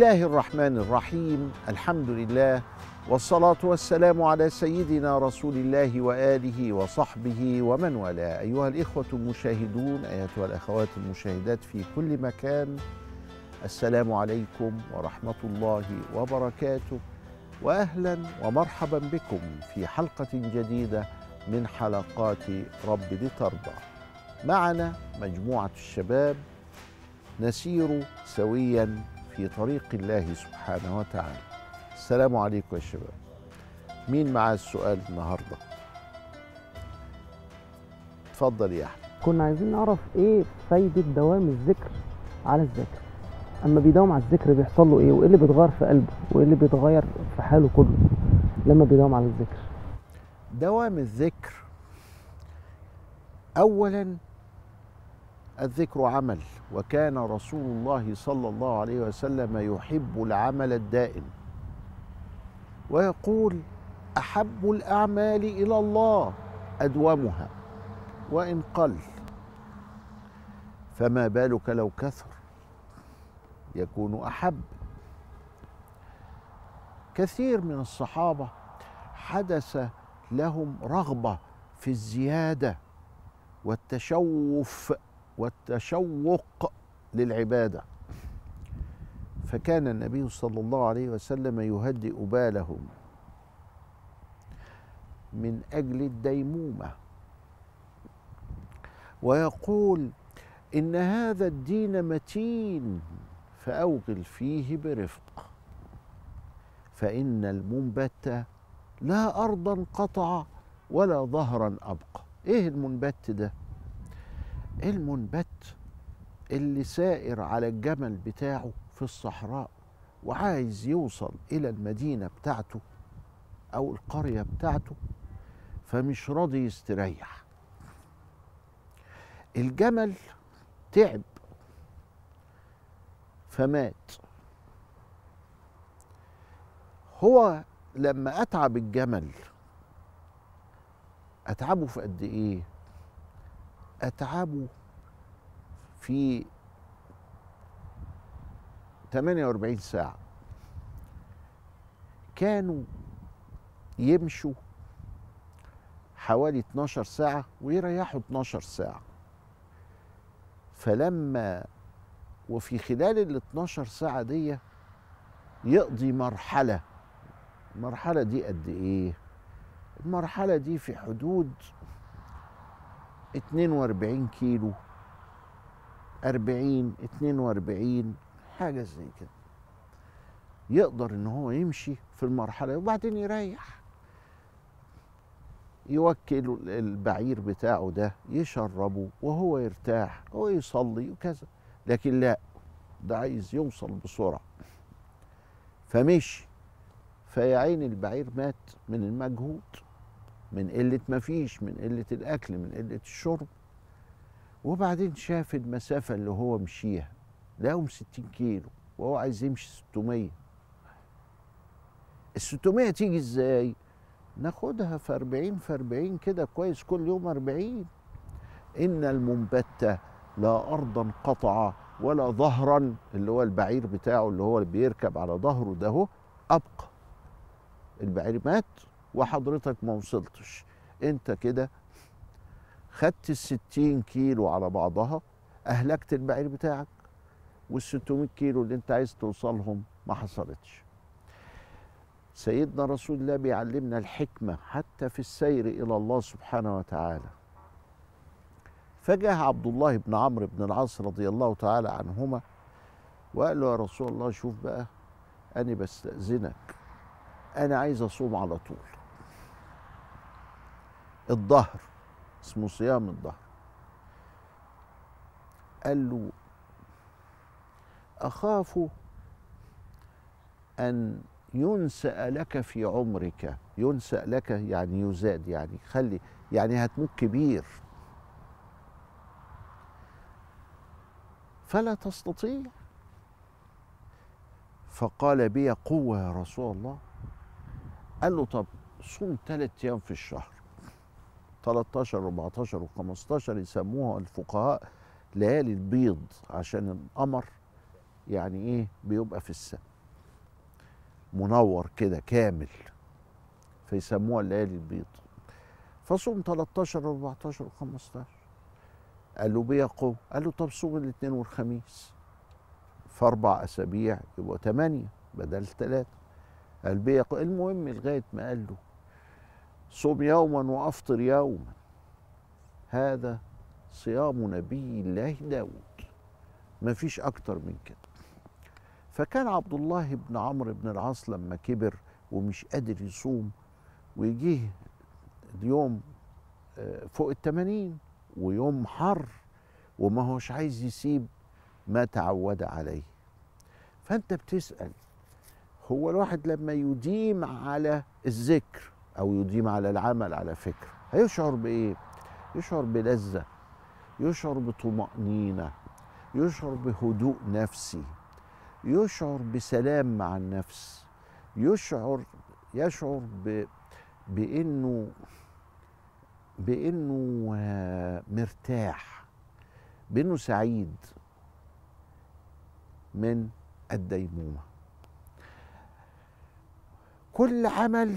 الله الرحمن الرحيم. الحمد لله والصلاة والسلام على سيدنا رسول الله وآله وصحبه ومن والاه. أيها الإخوة المشاهدون أيتها الأخوات المشاهدات في كل مكان السلام عليكم ورحمة الله وبركاته. وأهلا ومرحبا بكم في حلقة جديدة من حلقات رب لترضى معنا مجموعة الشباب نسير سويا في طريق الله سبحانه وتعالى. السلام عليكم يا شباب. مين معاه السؤال النهارده؟ اتفضل يا أحمد. كنا عايزين نعرف إيه فايدة دوام الذكر على الذاكر أما بيداوم على الذكر بيحصل له إيه؟ وإيه اللي بيتغير في قلبه؟ وإيه اللي بيتغير في حاله كله لما بيداوم على الذكر؟ دوام الذكر اولا الذكر عمل. وكان رسول الله صلى الله عليه وسلم يحب العمل الدائم. ويقول أحب الأعمال إلى الله أدومها. وإن قل فما بالك لو كثر؟ يكون أحب. كثير من الصحابة حدث لهم رغبة في الزيادة والتشوف والتشوق للعبادة. فكان النبي صلى الله عليه وسلم يهدئ بالهم من أجل الديمومة. ويقول إن هذا الدين متين فأوغل فيه برفق. فإن المنبت لا أرضا قطع ولا ظهرا أبقى. إيه المنبت ده؟ المنبت اللي سائر على الجمل بتاعه في الصحراء وعايز يوصل إلى المدينة بتاعته أو القرية بتاعته فمش راضي يستريح. الجمل تعب فمات. هو لما أتعب الجمل أتعبه في قد إيه؟ اتعبه في 48 ساعة. كانوا يمشوا حوالي 12 ساعة ويريحوا 12 ساعة. فلما وفي خلال ال 12 ساعة دي يقضي مرحلة. المرحلة دي قد إيه؟ المرحلة دي في حدود 42 كيلو 40 42 حاجة زي كده. يقدر إن هو يمشي في المرحلة وبعدين يريح. يوكل البعير بتاعه ده يشربه وهو يرتاح ويصلي وكذا. لكن لا ده عايز يوصل بسرعة. فمشي. فيا عين البعير مات من المجهود. من قلة مفيش من قلة الأكل من قلة الشرب. وبعدين شاف المسافة اللي هو مشيها. لقاهم 60 كيلو وهو عايز يمشي 600 ال 600 تيجي إزاي؟ ناخدها في 40 في 40 كده كويس كل يوم 40 إن المنبت لا أرضا قطع ولا ظهرا اللي هو البعير بتاعه اللي هو بيركب على ظهره ده أبقى. البعير مات وحضرتك ما وصلتش. انت كده خدت الستين كيلو على بعضها أهلكت البعير بتاعك والستمائة كيلو اللي انت عايز توصلهم ما حصلتش. سيدنا رسول الله بيعلمنا الحكمة حتى في السير إلى الله سبحانه وتعالى. فجاء عبد الله بن عمرو بن العاص رضي الله تعالى عنهما وقال له يا رسول الله شوف بقى أنا بستأذنك أنا عايز أصوم على طول. الظهر اسمه صيام الظهر. قال له أخاف أن ينسأ لك في عمرك ينسأ لك يعني يزاد يعني خلي يعني هتموت كبير. فلا تستطيع. فقال بي قوة يا رسول الله. قال له طب صوم ثلاث أيام في الشهر. 13 14 و15 يسموها الفقهاء ليالي البيض عشان القمر يعني إيه بيبقى في السماء. منور كده كامل فيسموها الليالي البيض. فصوم 13 14 و15 قال له بيقوا قال له طب صوم الاثنين والخميس. في أربع أسابيع يبقوا ثمانيه بدل ثلاثة قال بيقوا المهم لغاية ما قال له صوم يوما وأفطر يوما. هذا صيام نبي الله داود. ما فيش أكتر من كده. فكان عبد الله بن عمرو بن العاص لما كبر ومش قادر يصوم ويجيه اليوم آه، فوق التمانين ويوم حر وما هوش عايز يسيب ما تعود عليه. فأنت بتسأل هو الواحد لما يديم على الذكر أو يديم على العمل على فكرة. هيشعر بإيه؟ يشعر بلذة يشعر بطمأنينة يشعر بهدوء نفسي يشعر بسلام مع النفس يشعر يشعر ب بإنه بإنه مرتاح بإنه سعيد من الديمومة. كل عمل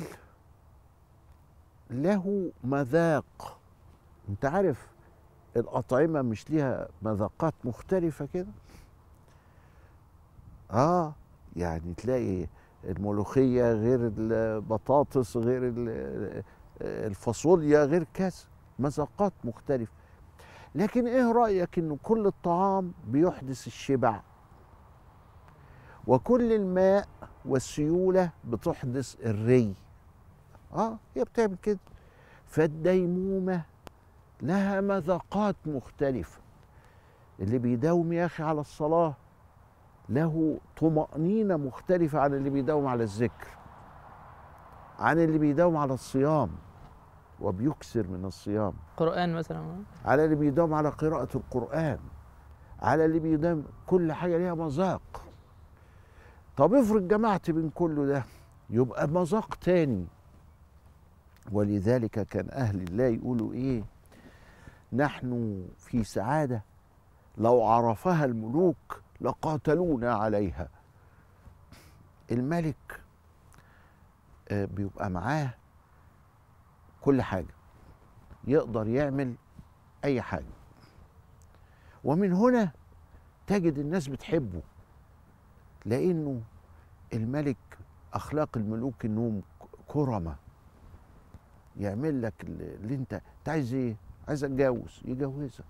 له مذاق. انت عارف الأطعمة مش ليها مذاقات مختلفة كده؟ آه يعني تلاقي الملوخية غير البطاطس غير ال- الفاصوليا غير كذا مذاقات مختلفة. لكن إيه رأيك ان كل الطعام بيحدث الشبع؟ وكل الماء والسيولة بتحدث الري. آه هي بتعمل كده. فالديمومة لها مذاقات مختلفة. اللي بيداوم يا أخي على الصلاة له طمأنينة مختلفة عن اللي بيداوم على الذكر عن اللي بيداوم على الصيام وبيكسر من الصيام. قرآن مثلا. على اللي بيداوم على قراءة القرآن على اللي بيداوم كل حاجة ليها مذاق. طب افرض جمعت بين كله ده يبقى مذاق تاني. ولذلك كان أهل الله يقولوا إيه؟ نحن في سعادة. لو عرفها الملوك لقاتلونا عليها. الملك آه، بيبقى معاه كل حاجة. يقدر يعمل أي حاجة. ومن هنا تجد الناس بتحبه. لأنه الملك أخلاق الملوك إنهم كرمة يعمل لك اللي انت عايز إيه؟ عايز اتجوز يجوزك.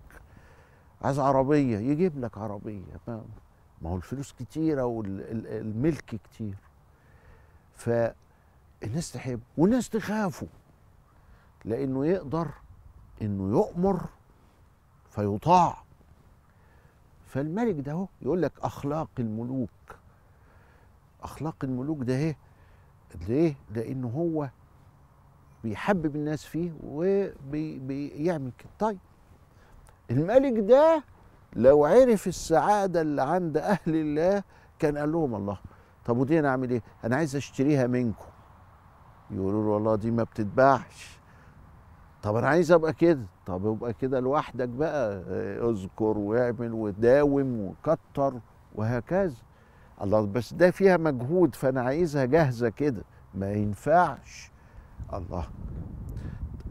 عايز عربية يجيب لك عربية. ما, ما هو الفلوس كتيرة والملك كتير. فالناس تحب والناس تخافه لأنه يقدر إنه يؤمر فيطاع. فالملك ده هو يقول لك أخلاق الملوك. أخلاق الملوك ده إيه؟ ليه؟ لأنه هو بيحبب الناس فيه وبيعمل كده. طيب الملك ده لو عرف السعادة اللي عند أهل الله كان قال لهم الله طب ودي أنا أعمل إيه؟ أنا عايز أشتريها منكم. يقولوا له والله دي ما بتتباعش. طب أنا عايز أبقى كده. طب ابقى كده لوحدك بقى آه، اذكر واعمل وداوم وكتر وهكذا. الله بس ده فيها مجهود فأنا عايزها جاهزة كده. ما ينفعش. الله.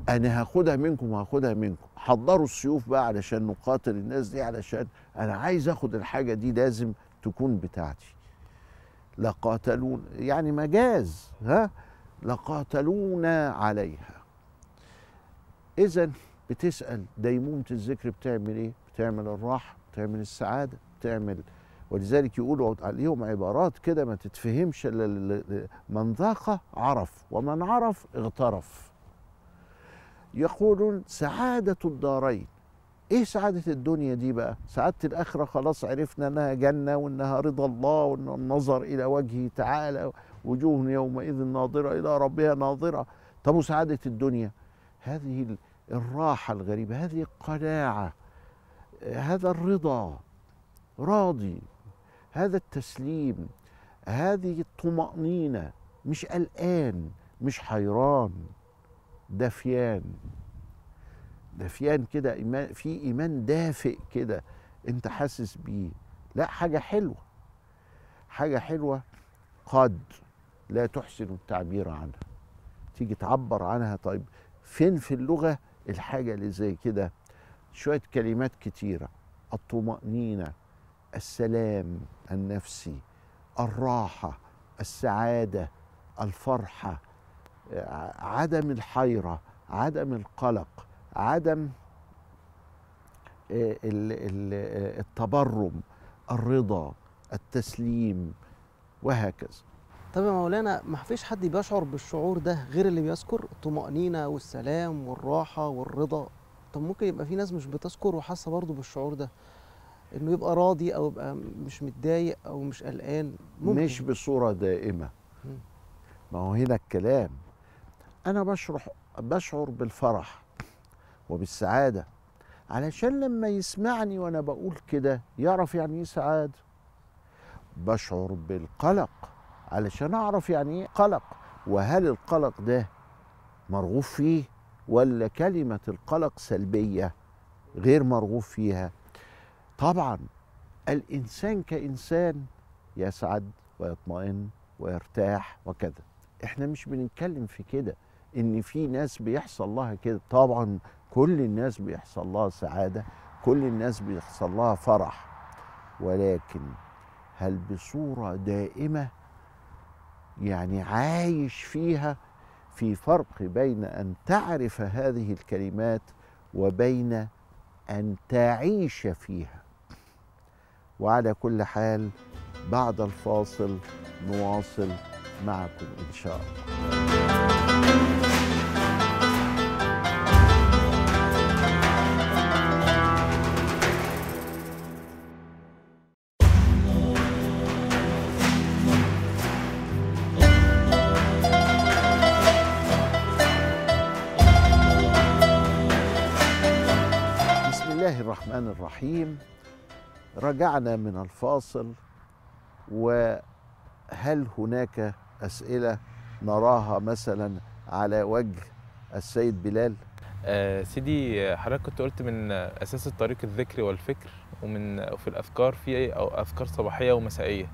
أنا هاخدها منكم وهاخدها منكم. حضروا السيوف بقى علشان نقاتل الناس دي علشان أنا عايز آخد الحاجة دي لازم تكون بتاعتي. لقاتلون يعني مجاز ها؟ لقاتلونا عليها. اذا بتسأل ديمومة الذكر بتعمل إيه؟ بتعمل الراحة بتعمل السعادة بتعمل ولذلك يقولوا عليهم عبارات كده ما تتفهمش من ذاق عرف ومن عرف اغترف. يقولون سعادة الدارين. إيه سعادة الدنيا دي بقى؟ سعادة الآخرة خلاص عرفنا إنها جنة وإنها رضا الله وإن النظر إلى وجهه تعالى. وجوه يومئذ ناظرة إلى ربها ناظرة. طب وسعادة الدنيا؟ هذه ال- الراحة الغريبة هذه القناعة هذا الرضا. راضي. هذا التسليم هذه الطمأنينة مش قلقان مش حيران دفيان دفيان كده إيمان في إيمان دافئ كده أنت حاسس بيه. لا حاجة حلوة. حاجة حلوة قد لا تحسن التعبير عنها. تيجي تعبر عنها طيب فين في اللغة الحاجة اللي زي كده؟ شوية كلمات كتيرة. الطمأنينة السلام النفسي الراحة السعادة الفرحة ع- عدم الحيرة عدم القلق عدم آه، آه، التبرم الرضا التسليم وهكذا. طب يا مولانا ما فيش حد بيشعر بالشعور ده غير اللي بيذكر الطمأنينة والسلام والراحة والرضا؟ طب ممكن يبقى في ناس مش بتذكر وحاسة برضه بالشعور ده؟ انه يبقى راضي أو يبقى مش متضايق أو مش قلقان. ممكن. مش بصورة دائمة. مم. ما هو هنا الكلام. أنا بشرح بشعر بالفرح وبالسعادة. علشان لما يسمعني وأنا بقول كده يعرف يعني إيه سعادة؟ بشعر بالقلق. علشان أعرف يعني إيه قلق. وهل القلق ده مرغوب فيه ولا كلمة القلق سلبية غير مرغوب فيها؟ طبعا الإنسان كإنسان يسعد ويطمئن ويرتاح وكذا. إحنا مش بنتكلم في كده إن في ناس بيحصل لها كده. طبعا كل الناس بيحصل لها سعادة كل الناس بيحصل لها فرح. ولكن هل بصورة دائمة يعني عايش فيها في فرق بين أن تعرف هذه الكلمات وبين أن تعيش فيها؟ وعلى كل حال بعد الفاصل نواصل معكم إن شاء الله. الرحمن الرحيم. رجعنا من الفاصل وهل هناك أسئلة نراها مثلا على وجه السيد بلال؟ آه سيدي حضرتك كنت قلت من أساس الطريق الذكر والفكر ومن وفي الاذكار في أو اذكار صباحية ومسائية.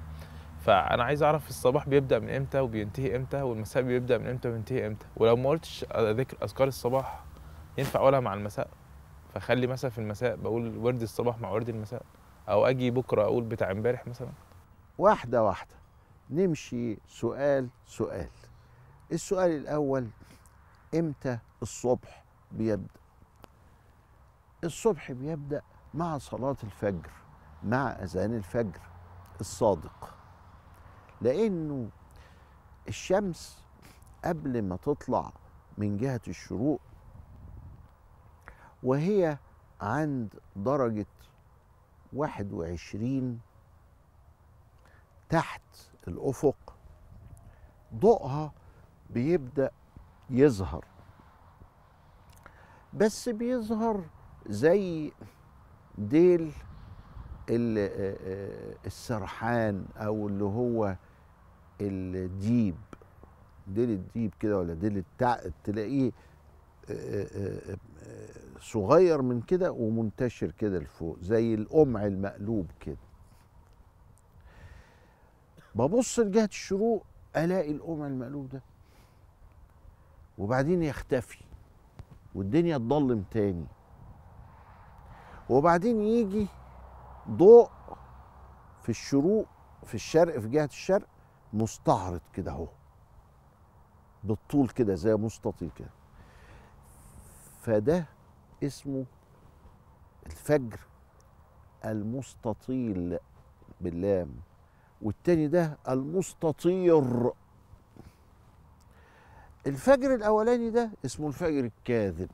فأنا عايز أعرف الصباح بيبدأ من إمتى وبينتهي إمتى والمساء بيبدأ من إمتى وبينتهي إمتى؟ ولو ما قلتش ذكر أذكار الصباح ينفع أقولها مع المساء؟ فخلي مثلا في المساء بقول ورد الصباح مع ورد المساء. أو أجي بكرة أقول بتاع امبارح مثلا؟ واحدة واحدة. نمشي سؤال سؤال. السؤال الأول إمتى الصبح بيبدأ؟ الصبح بيبدأ مع صلاة الفجر مع أذان الفجر الصادق. لأنه الشمس قبل ما تطلع من جهة الشروق وهي عند درجة 21 تحت الأفق ضوءها بيبدأ يظهر بس بيظهر زي ديل ال- السرحان أو اللي هو الديب. ديل الديب كده ولا ديل التع... تلاقيه صغير من كده ومنتشر كده لفوق زي القمع المقلوب كده. ببص لجهة الشروق ألاقي القمع المقلوب ده. وبعدين يختفي والدنيا تضلم تاني. وبعدين يجي ضوء في الشروق في الشرق في جهة الشرق مستعرض كده أهو. بالطول كده زي مستطيل كده. فده اسمه الفجر المستطيل باللام والتاني ده المستطير. الفجر الأولاني ده اسمه الفجر الكاذب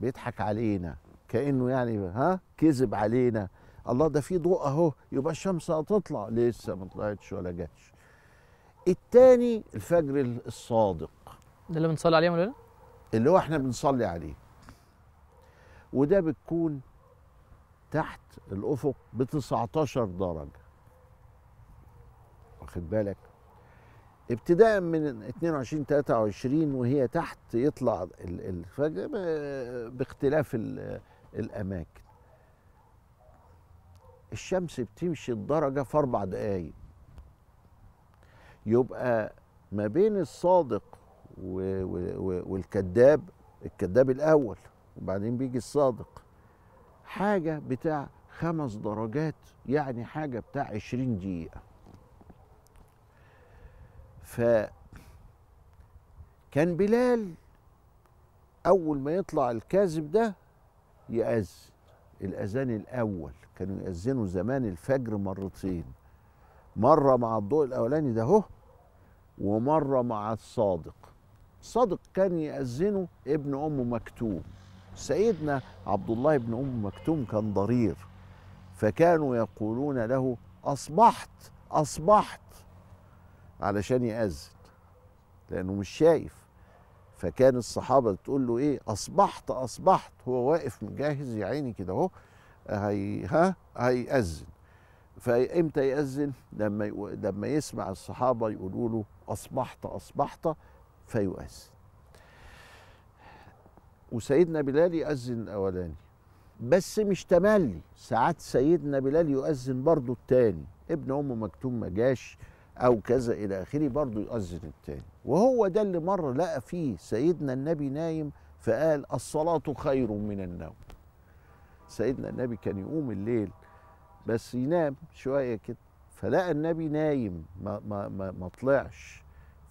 بيضحك علينا كأنه يعني ها كذب علينا. الله ده في ضوء أهو يبقى الشمس هتطلع. لسه ما طلعتش ولا جاتش. التاني الفجر الصادق. ده اللي بنصلي عليه مولانا؟ اللي هو إحنا بنصلي عليه. وده بتكون تحت الأفق ب 19 درجة. واخد بالك؟ ابتداء من 22 23 وهي تحت يطلع ال- الفجر باختلاف ال- الأماكن. الشمس بتمشي الدرجة في أربع دقايق. يبقى ما بين الصادق والكذاب الكذاب الأول. وبعدين بيجي الصادق. حاجة بتاع خمس درجات يعني حاجة بتاع عشرين دقيقة. ف كان بلال أول ما يطلع الكاذب ده يأذن. الأذان الأول كانوا يأذنوا زمان الفجر مرتين. مرة مع الضوء الأولاني ده هو ومرة مع الصادق. الصادق كان يأذنه ابن أم مكتوم. سيدنا عبد الله بن أم مكتوم كان ضرير فكانوا يقولون له أصبحت أصبحت علشان يأذن لأنه مش شايف. فكان الصحابة تقول له إيه؟ أصبحت أصبحت. هو واقف مجهز يا عيني كده أهو هي ها؟ هيأذن. فإمتى يأذن؟ لما لما يسمع الصحابة يقولوا له أصبحت أصبحت فيؤذن. وسيدنا بلال يأذن الاولاني. بس مش تملي ساعات سيدنا بلال يؤذن برضه التاني. ابن أم مكتوم ما جاش أو كذا إلى آخره برضه يؤذن التاني. وهو ده اللي مرة لقى فيه سيدنا النبي نايم فقال الصلاة خير من النوم. سيدنا النبي كان يقوم الليل بس ينام شوية كده. فلقى النبي نايم ما ما ما, ما طلعش.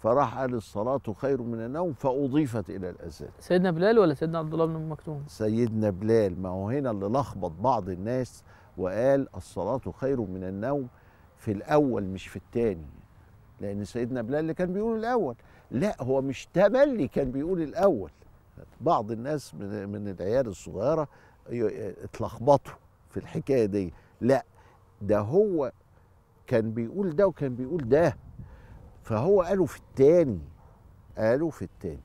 فراح قال الصلاة خير من النوم فأضيفت إلى الأذان. سيدنا بلال ولا سيدنا عبد الله بن مكتوم؟ سيدنا بلال ما هو هنا اللي لخبط بعض الناس وقال الصلاة خير من النوم في الأول مش في التاني. لأن سيدنا بلال اللي كان بيقول الأول. لا هو مش تملي كان بيقول الأول. بعض الناس من, من العيال الصغيرة اتلخبطوا في الحكاية دي. لا ده هو كان بيقول ده وكان بيقول ده. فهو قالوا في التاني قالوا في التاني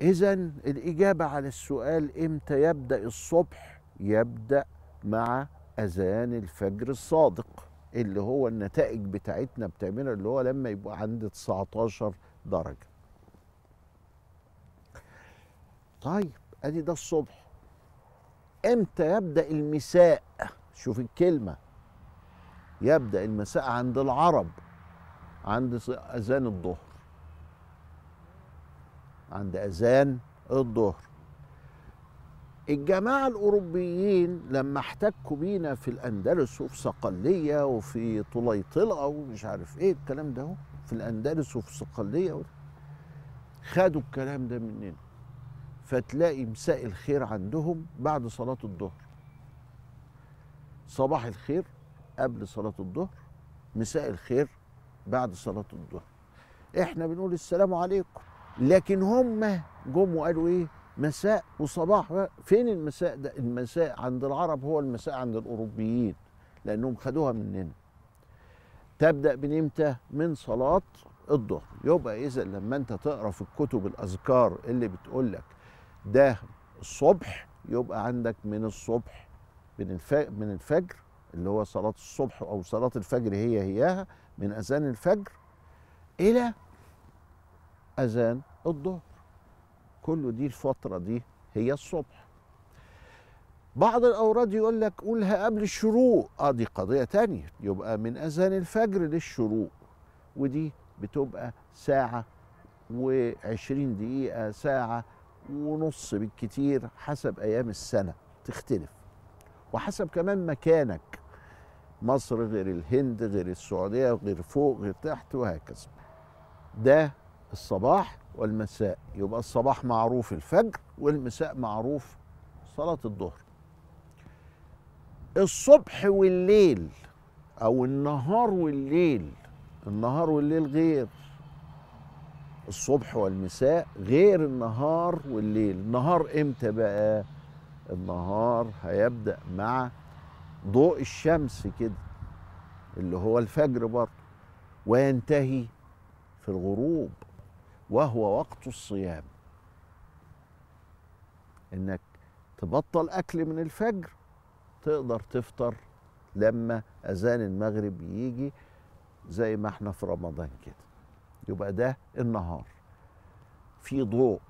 إذا الإجابة على السؤال إمتى يبدأ الصبح؟ يبدأ مع أذان الفجر الصادق اللي هو النتائج بتاعتنا بتعملها اللي هو لما يبقى عند 19 درجة. طيب أدي ده الصبح. إمتى يبدأ المساء؟ شوف الكلمة. يبدأ المساء عند العرب عند أذان الظهر. عند أذان الظهر. الجماعة الأوروبيين لما احتكوا بينا في الأندلس وفي صقلية وفي طليطلة ومش عارف إيه الكلام ده في الأندلس وفي صقلية خدوا الكلام ده مننا. فتلاقي مساء الخير عندهم بعد صلاة الظهر. صباح الخير قبل صلاة الظهر مساء الخير بعد صلاة الظهر إحنا بنقول السلام عليكم. لكن هم جم وقالوا إيه؟ مساء وصباح. فين المساء ده؟ المساء عند العرب هو المساء عند الأوروبيين لأنهم خدوها مننا. تبدأ من إمتى؟ من صلاة الظهر يبقى إذا لما أنت تقرأ في الكتب الأذكار اللي بتقول لك ده الصبح يبقى عندك من الصبح من الفجر من الفجر اللي هو صلاة الصبح أو صلاة الفجر هي هياها من أذان الفجر إلى أذان الظهر. كله دي الفترة دي هي الصبح. بعض الأوراد يقول لك قولها قبل الشروق. آه دي قضية تانية. يبقى من أذان الفجر للشروق. ودي بتبقى ساعة وعشرين دقيقة ساعة ونص بالكتير حسب أيام السنة. تختلف. وحسب كمان مكانك. مصر غير الهند غير السعودية غير فوق غير تحت وهكذا. ده الصباح والمساء. يبقى الصباح معروف الفجر والمساء معروف صلاة الظهر. الصبح والليل أو النهار والليل. النهار والليل غير. الصبح والمساء غير النهار والليل. النهار إمتى بقى؟ النهار هيبدأ مع ضوء الشمس كده اللي هو الفجر برضه وينتهي في الغروب وهو وقت الصيام. إنك تبطل أكل من الفجر تقدر تفطر لما أذان المغرب يجي زي ما إحنا في رمضان كده. يبقى ده النهار. في ضوء.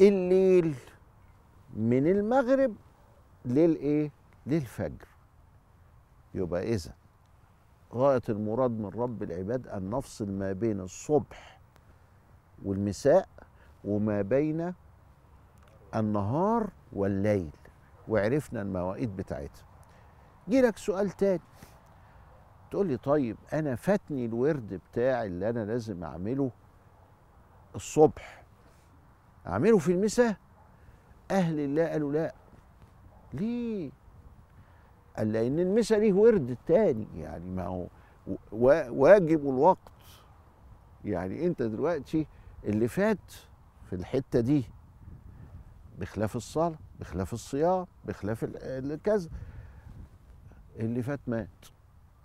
الليل من المغرب للإيه؟ للفجر. يبقى إذا غاية المراد من رب العباد أن نفصل ما بين الصبح والمساء وما بين النهار والليل. وعرفنا المواعيد بتاعتها. جيلك سؤال تاني. تقول لي طيب أنا فاتني الورد بتاعي اللي أنا لازم أعمله الصبح. أعمله في المساء؟ أهل الله قالوا لا. ليه؟ قال لأن المسا ليه ورد تاني يعني ما هو واجب الوقت. يعني أنت دلوقتي اللي فات في الحتة دي بخلاف الصلاة بخلاف الصيام بخلاف ال- ال- كذا. اللي فات مات.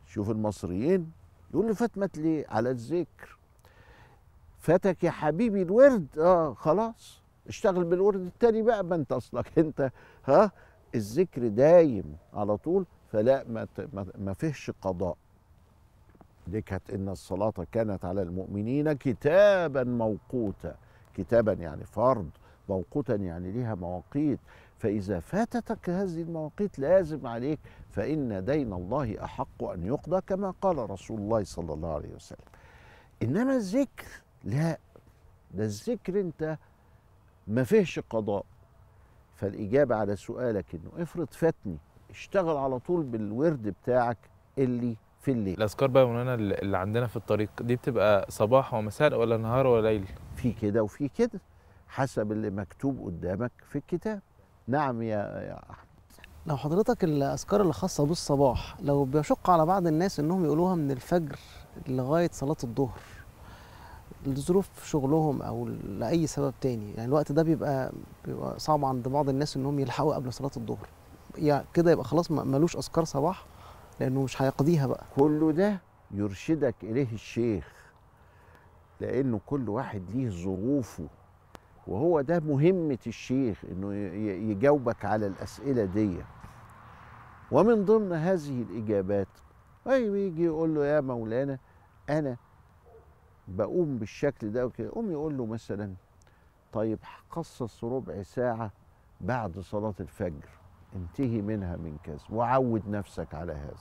شوف المصريين يقول اللي فات مات ليه؟ على الذكر. فاتك يا حبيبي الورد؟ آه خلاص. اشتغل بالورد التاني بقى ما انت أصلك أنت ها؟ الذكر دايم على طول فلا ما ما- فيهش قضاء. دي كانت إن الصلاة كانت على المؤمنين كتابا موقوتا. كتابا يعني فرض موقوتا يعني ليها مواقيت. فإذا فاتتك هذه المواقيت لازم عليك فإن دين الله أحق أن يقضى كما قال رسول الله صلى الله عليه وسلم. إنما الذكر لا ده الذكر أنت ما فيهش قضاء. فالإجابة على سؤالك إنه افرض فاتني اشتغل على طول بالورد بتاعك اللي في الليل. الأذكار بقى مولانا اللي اللي عندنا في الطريق دي بتبقى صباح ومساء ولا نهار ولا ليل؟ في كده وفي كده حسب اللي مكتوب قدامك في الكتاب. نعم يا يا أحمد. لو حضرتك الأذكار اللي خاصه بالصباح لو بيشق على بعض الناس إنهم يقولوها من الفجر لغاية صلاة الظهر لظروف شغلهم أو لأي سبب تاني. يعني الوقت ده بيبقى بيبقى صعب عند بعض الناس إنهم يلحقوا قبل صلاة الظهر. يعني كده يبقى خلاص ملوش أذكار صباح لأنه مش هيقضيها بقى. كل ده يرشدك إليه الشيخ لأنه كل واحد ليه ظروفه. وهو ده مهمة الشيخ ي- يجاوبك على الأسئلة دي. ومن ضمن هذه الإجابات طيب يجي يقول له يا مولانا أنا بقوم بالشكل ده وكده قوم يقول له مثلا طيب خصص ربع ساعة بعد صلاة الفجر انتهي منها من كذا وعود نفسك على هذا.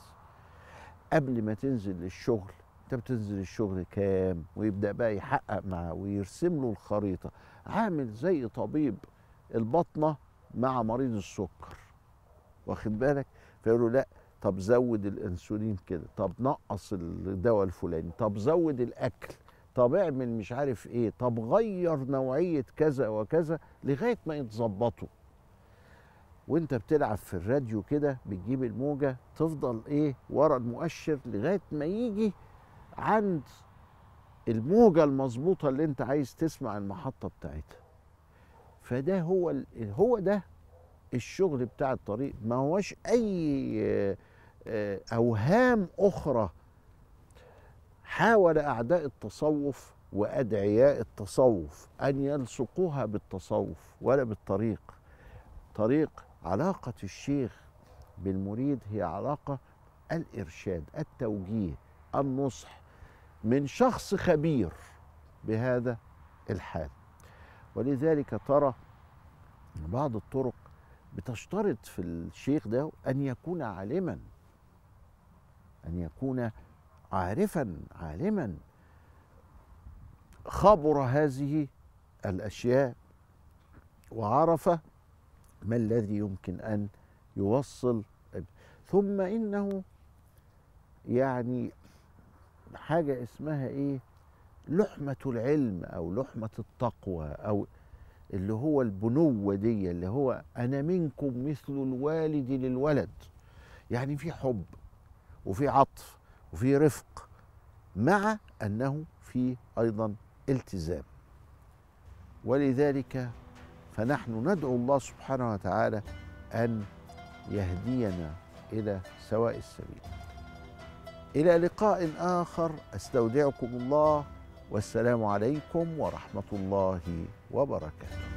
قبل ما تنزل للشغل انت بتنزل الشغل كام؟ ويبدأ بقى يحقق معاه ويرسم له الخريطة. عامل زي طبيب البطنة مع مريض السكر. واخد بالك؟ فيقول له لا طب زود الانسولين كده طب نقص الدواء الفلاني طب زود الأكل. طب اعمل مش عارف إيه طب غير نوعية كذا وكذا لغاية ما يتظبطوا. وأنت بتلعب في الراديو كده بتجيب الموجة تفضل إيه ورا المؤشر لغاية ما يجي عند الموجة المظبوطة اللي أنت عايز تسمع المحطة بتاعتها. فده هو هو ده الشغل بتاع الطريق. ما هوش أي آه، أوهام أخرى حاول أعداء التصوف وأدعياء التصوف أن يلصقوها بالتصوف ولا بالطريق. طريق علاقة الشيخ بالمريد هي علاقة الإرشاد التوجيه النصح من شخص خبير بهذا الحال. ولذلك ترى بعض الطرق بتشترط في الشيخ ده أن يكون عالما أن يكون عارفا عالما خبر هذه الأشياء وعرف ما الذي يمكن أن يوصل. ثم إنه يعني حاجة اسمها إيه؟ لحمة العلم أو لحمة التقوى أو اللي هو البنوة دي اللي هو أنا منكم مثل الوالد للولد. يعني في حب وفي عطف. وفي رفق مع أنه في أيضا التزام. ولذلك فنحن ندعو الله سبحانه وتعالى أن يهدينا إلى سواء السبيل. إلى لقاء آخر أستودعكم الله والسلام عليكم ورحمة الله وبركاته.